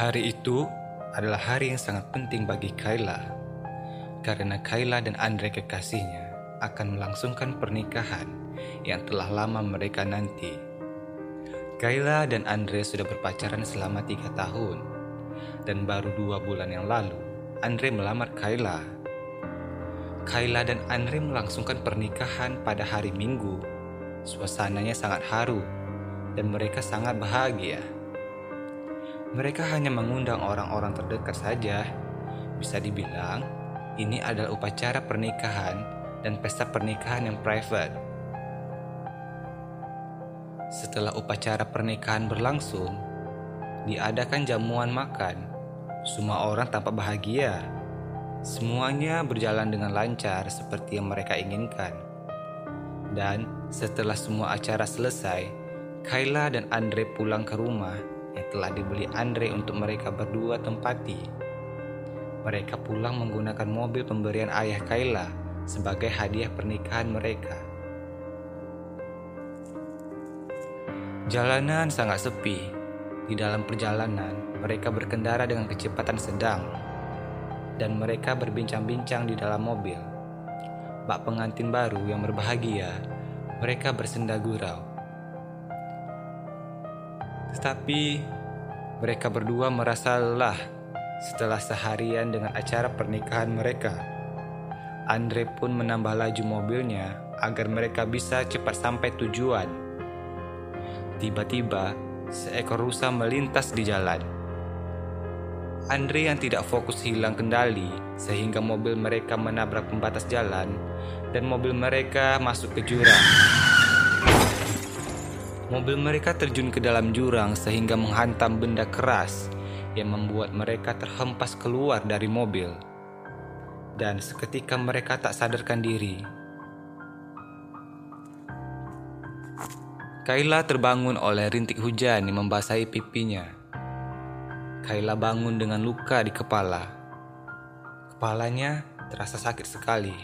Hari itu adalah hari yang sangat penting bagi Kayla, karena Kayla dan Andre kekasihnya akan melangsungkan pernikahan yang telah lama mereka nanti. Kayla dan Andre sudah berpacaran selama tiga tahun, dan baru dua bulan yang lalu, Andre melamar Kayla. Kayla dan Andre melangsungkan pernikahan pada hari Minggu. Suasananya sangat haru, dan mereka sangat bahagia. Mereka hanya mengundang orang-orang terdekat saja. Bisa dibilang, ini adalah upacara pernikahan dan pesta pernikahan yang private. Setelah upacara pernikahan berlangsung, diadakan jamuan makan. Semua orang tampak bahagia. Semuanya berjalan dengan lancar seperti yang mereka inginkan. Dan setelah semua acara selesai, Kayla dan Andre pulang ke rumah telah dibeli Andre untuk mereka berdua tempati. Mereka pulang menggunakan mobil pemberian ayah Kayla sebagai hadiah pernikahan mereka. Jalanan sangat sepi. Di dalam perjalanan, mereka berkendara dengan kecepatan sedang, dan mereka berbincang-bincang di dalam mobil. Bak pengantin baru yang berbahagia, mereka bersenda gurau. Tetapi mereka berdua merasa lelah setelah seharian dengan acara pernikahan mereka. Andre pun menambah laju mobilnya agar mereka bisa cepat sampai tujuan. Tiba-tiba, seekor rusa melintas di jalan. Andre yang tidak fokus hilang kendali sehingga mobil mereka menabrak pembatas jalan dan mobil mereka masuk ke jurang. Mobil mereka terjun ke dalam jurang sehingga menghantam benda keras yang membuat mereka terhempas keluar dari mobil. Dan seketika mereka tak sadarkan diri, Kayla terbangun oleh rintik hujan yang membasahi pipinya. Kayla bangun dengan luka di kepala. Kepalanya terasa sakit sekali.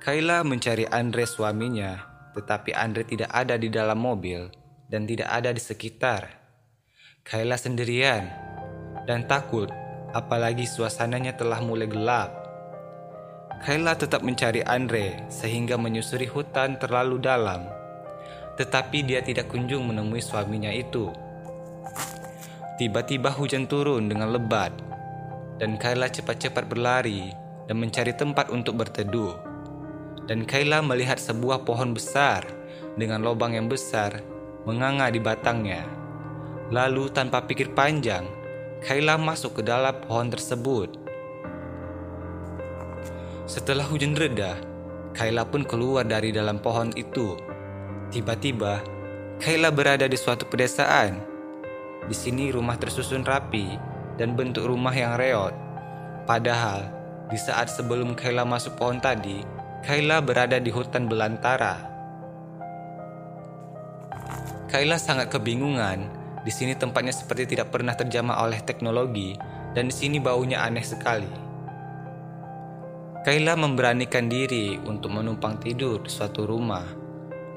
Kayla mencari Andre suaminya, tetapi Andre tidak ada di dalam mobil dan tidak ada di sekitar. Kayla sendirian dan takut, apalagi suasananya telah mulai gelap. Kayla tetap mencari Andre sehingga menyusuri hutan terlalu dalam tetapi dia tidak kunjung menemui suaminya itu. Tiba-tiba hujan turun dengan lebat, dan Kayla cepat-cepat berlari dan mencari tempat untuk berteduh. Dan Kayla melihat sebuah pohon besar dengan lubang yang besar menganga di batangnya. Lalu tanpa pikir panjang, Kayla masuk ke dalam pohon tersebut. Setelah hujan reda, Kayla pun keluar dari dalam pohon itu Tiba-tiba, Kayla berada di suatu pedesaan. Di sini rumah tersusun rapi dan bentuk rumah yang reot. Padahal, di saat sebelum Kayla masuk pohon tadi, Kayla berada di hutan belantara. Kayla sangat kebingungan. Di sini tempatnya seperti tidak pernah terjamah oleh teknologi dan di sini baunya aneh sekali. Kayla memberanikan diri untuk menumpang tidur di suatu rumah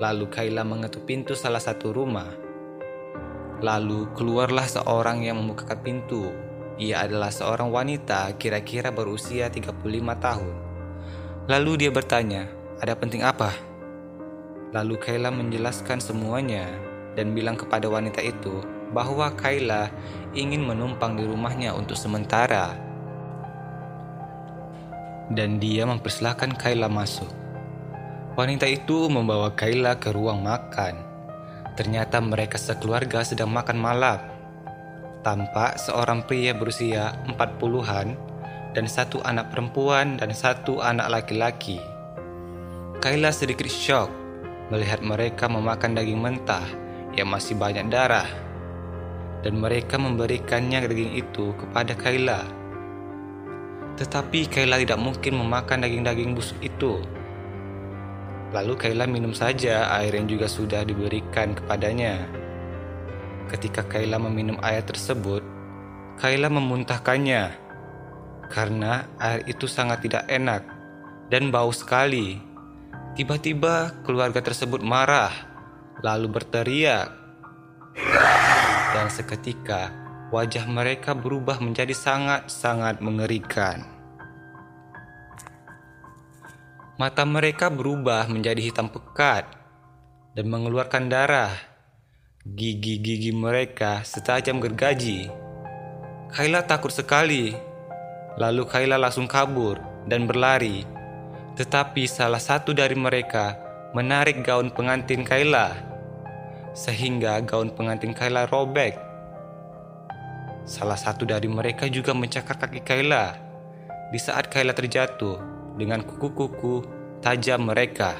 Lalu Kayla mengetuk pintu salah satu rumah. Lalu keluarlah seorang yang membukakan pintu. Ia adalah seorang wanita kira-kira berusia 35 tahun. Lalu dia bertanya, ada penting apa? Lalu Kayla menjelaskan semuanya dan bilang kepada wanita itu bahwa Kayla ingin menumpang di rumahnya untuk sementara. Dan dia mempersilahkan Kayla masuk. Wanita itu membawa Kayla ke ruang makan. Ternyata mereka sekeluarga sedang makan malam. Tampak seorang pria berusia 40-an dan satu anak perempuan dan satu anak laki-laki. Kayla sedikit shock melihat mereka memakan daging mentah yang masih banyak darah. Dan mereka memberikannya daging itu kepada Kayla. Tetapi Kayla tidak mungkin memakan daging-daging busuk itu Lalu Kayla minum saja air yang juga sudah diberikan kepadanya. Ketika Kayla meminum air tersebut, Kayla memuntahkannya karena air itu sangat tidak enak dan bau sekali. Tiba-tiba keluarga tersebut marah, lalu berteriak. Dan seketika wajah mereka berubah menjadi sangat-sangat mengerikan. Mata mereka berubah menjadi hitam pekat dan mengeluarkan darah. Gigi-gigi mereka setajam gergaji. Kayla takut sekali. Lalu Kayla langsung kabur dan berlari. Tetapi salah satu dari mereka menarik gaun pengantin Kayla, sehingga gaun pengantin Kayla robek. Salah satu dari mereka juga mencakar kaki Kayla di saat Kayla terjatuh dengan kuku-kuku tajam mereka.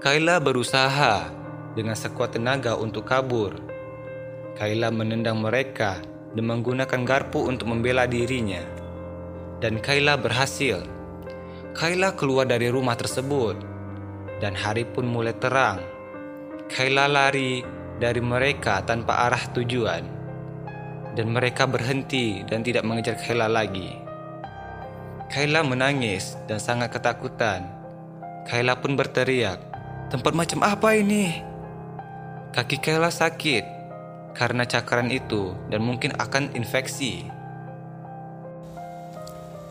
Kayla berusaha dengan sekuat tenaga untuk kabur. Kayla menendang mereka dan menggunakan garpu untuk membela dirinya. Dan Kayla berhasil. Kayla keluar dari rumah tersebut, dan hari pun mulai terang. Kayla lari dari mereka tanpa arah tujuan, dan mereka berhenti dan tidak mengejar Kayla lagi. Kayla menangis dan sangat ketakutan. Kayla pun berteriak, "Tempat macam apa ini?" Kaki Kayla sakit karena cakaran itu dan mungkin akan infeksi.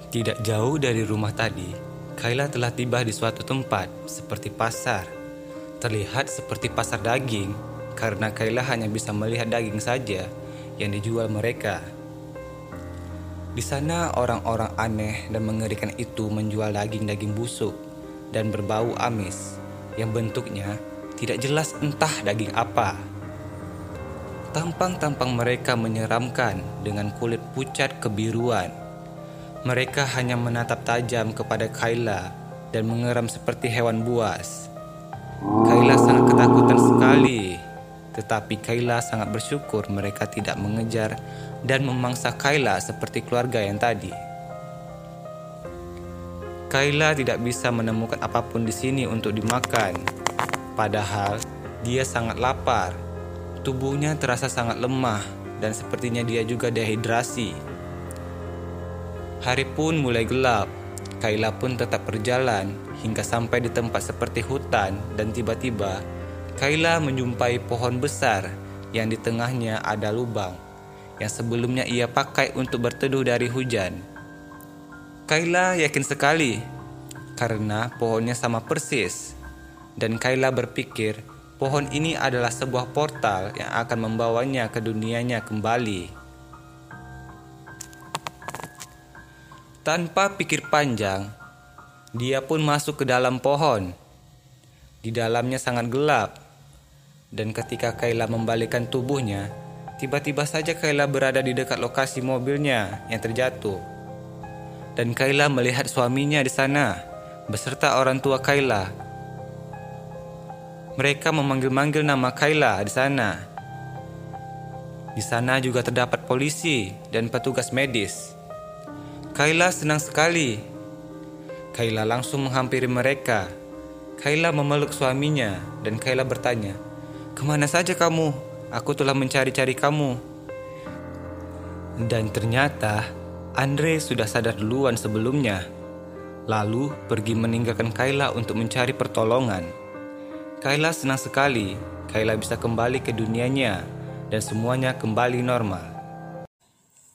Tidak jauh dari rumah tadi, Kayla telah tiba di suatu tempat seperti pasar. Terlihat seperti pasar daging karena Kayla hanya bisa melihat daging saja yang dijual mereka. Di sana orang-orang aneh dan mengerikan itu menjual daging-daging busuk dan berbau amis yang bentuknya tidak jelas entah daging apa. Tampang-tampang mereka menyeramkan dengan kulit pucat kebiruan mereka hanya menatap tajam kepada Kayla dan mengeram seperti hewan buas. Kayla sangat ketakutan sekali, tetapi Kayla sangat bersyukur mereka tidak mengejar dan memangsa Kayla seperti keluarga yang tadi. Kayla tidak bisa menemukan apa pun di sini untuk dimakan, padahal dia sangat lapar. Tubuhnya terasa sangat lemah dan sepertinya dia juga dehidrasi. Hari pun mulai gelap. Kaila pun tetap berjalan hingga sampai di tempat seperti hutan dan tiba-tiba Kaila menjumpai pohon besar yang di tengahnya ada lubang yang sebelumnya ia pakai untuk berteduh dari hujan. Kaila yakin sekali karena pohonnya sama persis dan Kaila berpikir pohon ini adalah sebuah portal yang akan membawanya ke dunianya kembali. Tanpa pikir panjang, dia pun masuk ke dalam pohon. Di dalamnya sangat gelap, dan ketika Kayla membalikkan tubuhnya, tiba-tiba saja Kayla berada di dekat lokasi mobilnya yang terjatuh. Dan Kayla melihat suaminya di sana, beserta orang tua Kayla. Mereka memanggil-manggil nama Kayla di sana. Di sana juga terdapat polisi dan petugas medis. Kayla senang sekali. Kayla langsung menghampiri mereka. Kayla memeluk suaminya dan Kayla bertanya, "Ke mana saja kamu? Aku telah mencari-cari kamu." Dan ternyata Andre sudah sadar duluan sebelumnya. Lalu pergi meninggalkan Kayla untuk mencari pertolongan. Kayla senang sekali. Kayla bisa kembali ke dunianya dan semuanya kembali normal.